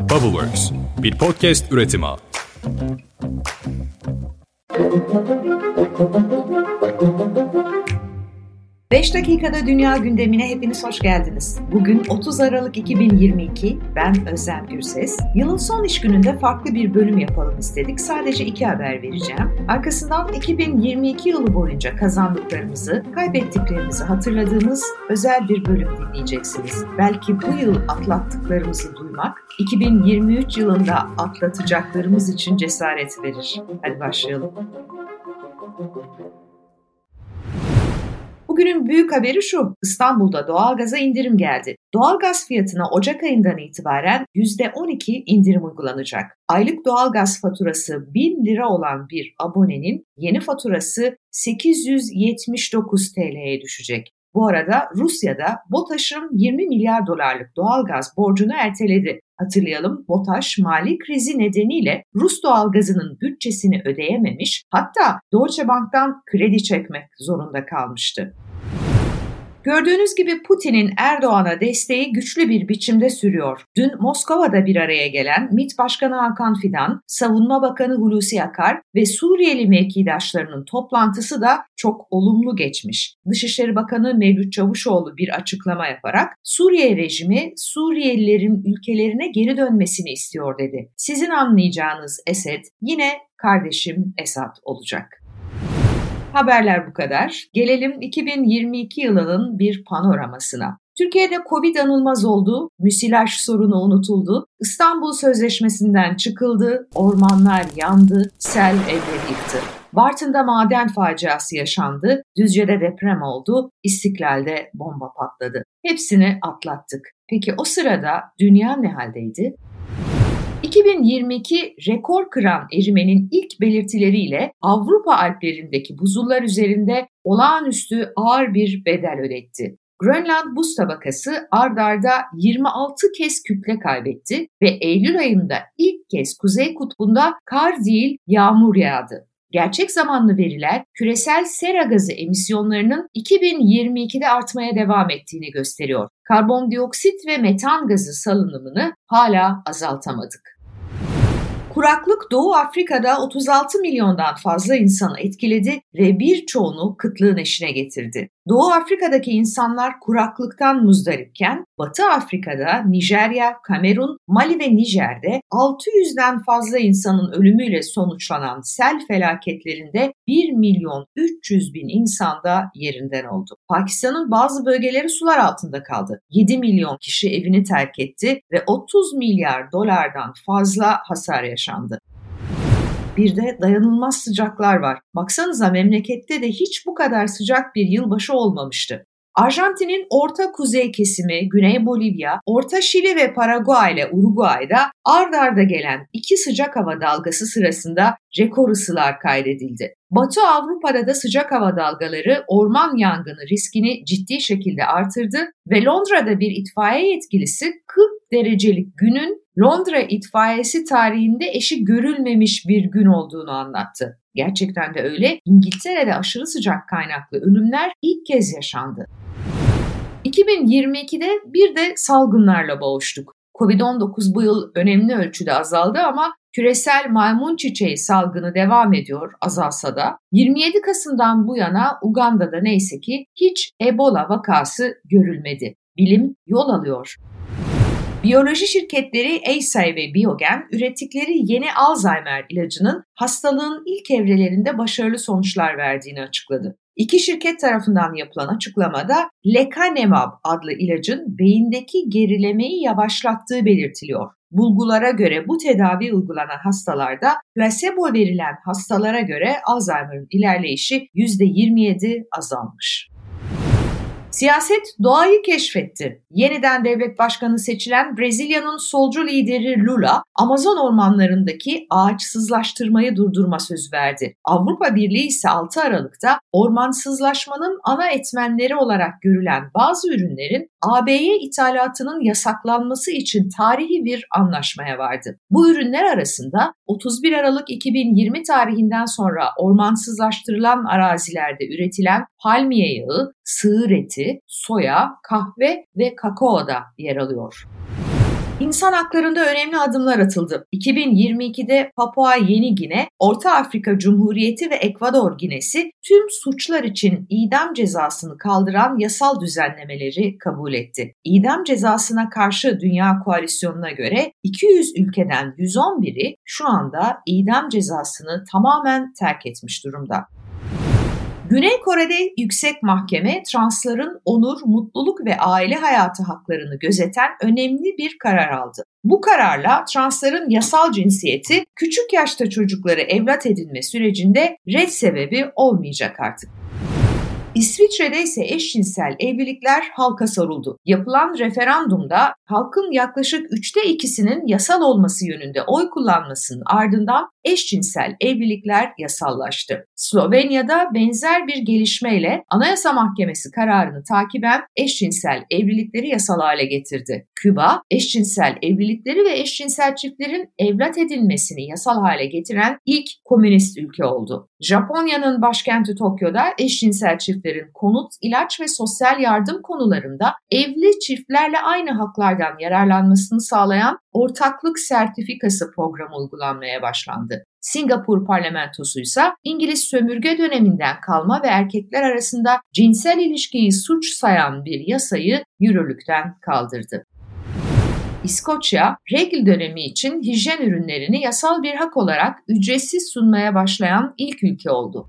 Bubbleworks, bir podcast üretimi. 5 dakikada dünya gündemine hepiniz hoş geldiniz. Bugün 30 Aralık 2022, ben Özlem Gürses. Yılın son iş gününde farklı bir bölüm yapalım istedik. Sadece iki haber vereceğim. Arkasından 2022 yılı boyunca kazandıklarımızı, kaybettiklerimizi hatırladığımız özel bir bölüm dinleyeceksiniz. Belki bu yıl atlattıklarımızı duymak, 2023 yılında atlatacaklarımız için cesaret verir. Hadi başlayalım. Bugünün büyük haberi şu, İstanbul'da doğalgaza indirim geldi. Doğalgaz fiyatına Ocak ayından itibaren %12 indirim uygulanacak. Aylık doğalgaz faturası 1000 lira olan bir abonenin yeni faturası 879 TL'ye düşecek. Bu arada Rusya'da BOTAŞ'ın 20 milyar dolarlık doğalgaz borcunu erteledi. Hatırlayalım BOTAŞ mali krizi nedeniyle Rus doğalgazının bütçesini ödeyememiş hatta Deutsche Bank'tan kredi çekmek zorunda kalmıştı. Gördüğünüz gibi Putin'in Erdoğan'a desteği güçlü bir biçimde sürüyor. Dün Moskova'da bir araya gelen MİT Başkanı Hakan Fidan, Savunma Bakanı Hulusi Akar ve Suriyeli mevkidaşlarının toplantısı da çok olumlu geçmiş. Dışişleri Bakanı Mevlüt Çavuşoğlu bir açıklama yaparak Suriye rejimi Suriyelilerin ülkelerine geri dönmesini istiyor dedi. Sizin anlayacağınız Esed yine kardeşim Esad olacak. Haberler bu kadar. Gelelim 2022 yılının bir panoramasına. Türkiye'de Covid anılmaz oldu, müsilaj sorunu unutuldu, İstanbul Sözleşmesi'nden çıkıldı, ormanlar yandı, sel evleri yıktı. Bartın'da maden faciası yaşandı, Düzce'de deprem oldu, İstiklal'de bomba patladı. Hepsini atlattık. Peki o sırada dünya ne haldeydi? 2022 rekor kıran erimenin ilk belirtileriyle Avrupa Alplerindeki buzullar üzerinde olağanüstü ağır bir bedel ödetti. Grönland buz tabakası ardarda 26 kez kütle kaybetti ve Eylül ayında ilk kez Kuzey Kutbu'nda kar değil yağmur yağdı. Gerçek zamanlı veriler küresel sera gazı emisyonlarının 2022'de artmaya devam ettiğini gösteriyor. Karbondioksit ve metan gazı salınımını hala azaltamadık. Kuraklık Doğu Afrika'da 36 milyondan fazla insanı etkiledi ve birçoğunu kıtlığın eşine getirdi. Doğu Afrika'daki insanlar kuraklıktan muzdaripken Batı Afrika'da, Nijerya, Kamerun, Mali ve Nijer'de 600'den fazla insanın ölümüyle sonuçlanan sel felaketlerinde 1 milyon 300 bin insan da yerinden oldu. Pakistan'ın bazı bölgeleri sular altında kaldı. 7 milyon kişi evini terk etti ve 30 milyar dolardan fazla hasar yaşandı. Bir de dayanılmaz sıcaklar var. Baksanıza memlekette de hiç bu kadar sıcak bir yılbaşı olmamıştı. Arjantin'in orta kuzey kesimi Güney Bolivya, Orta Şili ve Paraguay ile Uruguay'da ard arda gelen iki sıcak hava dalgası sırasında rekor ısılar kaydedildi. Batı Avrupa'da da sıcak hava dalgaları orman yangını riskini ciddi şekilde artırdı ve Londra'da bir itfaiye yetkilisi 40 derecelik günün Londra itfaiyesi tarihinde eşi görülmemiş bir gün olduğunu anlattı. Gerçekten de öyle. İngiltere'de aşırı sıcak kaynaklı ölümler ilk kez yaşandı. 2022'de bir de salgınlarla boğuştuk. Covid-19 bu yıl önemli ölçüde azaldı ama küresel maymun çiçeği salgını devam ediyor azalsa da. 27 Kasım'dan bu yana Uganda'da neyse ki hiç Ebola vakası görülmedi. Bilim yol alıyor. Biyoloji şirketleri Eisai ve Biogen ürettikleri yeni Alzheimer ilacının hastalığın ilk evrelerinde başarılı sonuçlar verdiğini açıkladı. İki şirket tarafından yapılan açıklamada lecanemab adlı ilacın beyindeki gerilemeyi yavaşlattığı belirtiliyor. Bulgulara göre bu tedavi uygulanan hastalarda plasebo verilen hastalara göre Alzheimer'ın ilerleyişi %27 azalmış. Siyaset doğayı keşfetti. Yeniden devlet başkanı seçilen Brezilya'nın solcu lideri Lula, Amazon ormanlarındaki ağaçsızlaştırmayı durdurma sözü verdi. Avrupa Birliği ise 6 Aralık'ta ormansızlaşmanın ana etmenleri olarak görülen bazı ürünlerin AB'ye ithalatının yasaklanması için tarihi bir anlaşmaya vardı. Bu ürünler arasında 31 Aralık 2020 tarihinden sonra ormansızlaştırılan arazilerde üretilen palmiye yağı, sığır eti, soya, kahve ve kakao da yer alıyor. insan haklarında önemli adımlar atıldı. 2022'de Papua Yeni Gine, Orta Afrika Cumhuriyeti ve Ekvador Ginesi tüm suçlar için idam cezasını kaldıran yasal düzenlemeleri kabul etti. İdam cezasına karşı Dünya Koalisyonu'na göre 200 ülkeden 111'i şu anda idam cezasını tamamen terk etmiş durumda. Güney Kore'de yüksek mahkeme transların onur, mutluluk ve aile hayatı haklarını gözeten önemli bir karar aldı. Bu kararla transların yasal cinsiyeti küçük yaşta çocukları evlat edinme sürecinde red sebebi olmayacak artık. İsviçre'de ise eşcinsel evlilikler halka soruldu. Yapılan referandumda halkın yaklaşık üçte ikisinin yasal olması yönünde oy kullanmasının ardından eşcinsel evlilikler yasallaştı. Slovenya'da benzer bir gelişmeyle Anayasa Mahkemesi kararını takiben eşcinsel evlilikleri yasal hale getirdi. Küba, eşcinsel evlilikleri ve eşcinsel çiftlerin evlat edilmesini yasal hale getiren ilk komünist ülke oldu. Japonya'nın başkenti Tokyo'da eşcinsel çiftlerin konut, ilaç ve sosyal yardım konularında evli çiftlerle aynı haklardan yararlanmasını sağlayan ortaklık sertifikası programı uygulanmaya başlandı. Singapur parlamentosu ise İngiliz sömürge döneminden kalma ve erkekler arasında cinsel ilişkiyi suç sayan bir yasayı yürürlükten kaldırdı. İskoçya, regl dönemi için hijyen ürünlerini yasal bir hak olarak ücretsiz sunmaya başlayan ilk ülke oldu.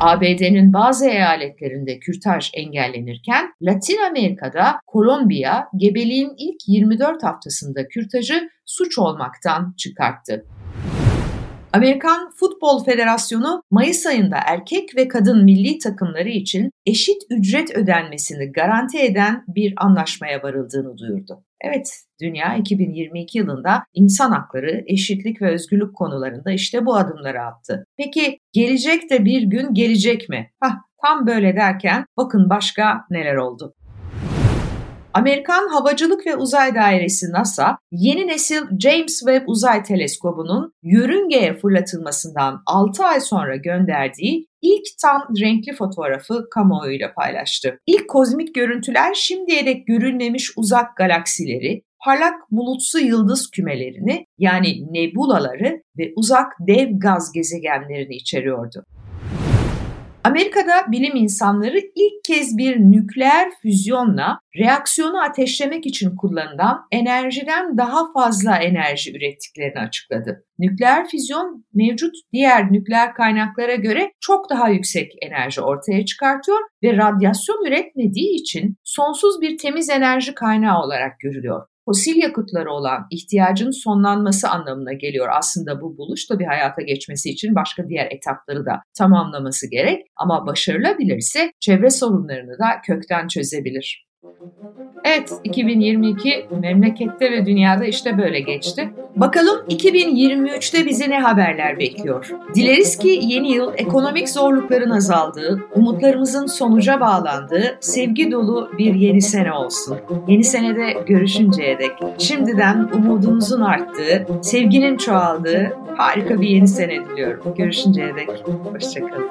ABD'nin bazı eyaletlerinde kürtaj engellenirken Latin Amerika'da Kolombiya gebeliğin ilk 24 haftasında kürtajı suç olmaktan çıkarttı. Amerikan Futbol Federasyonu Mayıs ayında erkek ve kadın milli takımları için eşit ücret ödenmesini garanti eden bir anlaşmaya varıldığını duyurdu. Evet, dünya 2022 yılında insan hakları, eşitlik ve özgürlük konularında işte bu adımları attı. Peki gelecek de bir gün gelecek mi? Hah, tam böyle derken bakın başka neler oldu. Amerikan Havacılık ve Uzay Dairesi NASA, yeni nesil James Webb Uzay Teleskobu'nun yörüngeye fırlatılmasından 6 ay sonra gönderdiği ilk tam renkli fotoğrafı kamuoyuyla paylaştı. İlk kozmik görüntüler şimdiye dek görülmemiş uzak galaksileri, parlak bulutsu yıldız kümelerini yani nebulaları ve uzak dev gaz gezegenlerini içeriyordu. Amerika'da bilim insanları ilk kez bir nükleer füzyonla reaksiyonu ateşlemek için kullanılan enerjiden daha fazla enerji ürettiklerini açıkladı. Nükleer füzyon mevcut diğer nükleer kaynaklara göre çok daha yüksek enerji ortaya çıkartıyor ve radyasyon üretmediği için sonsuz bir temiz enerji kaynağı olarak görülüyor fosil yakıtları olan ihtiyacın sonlanması anlamına geliyor. Aslında bu buluş da bir hayata geçmesi için başka diğer etapları da tamamlaması gerek ama başarılabilirse çevre sorunlarını da kökten çözebilir. Evet, 2022 memlekette ve dünyada işte böyle geçti. Bakalım 2023'te bizi ne haberler bekliyor? Dileriz ki yeni yıl ekonomik zorlukların azaldığı, umutlarımızın sonuca bağlandığı, sevgi dolu bir yeni sene olsun. Yeni senede görüşünceye dek şimdiden umudunuzun arttığı, sevginin çoğaldığı harika bir yeni sene diliyorum. Görüşünceye dek hoşçakalın.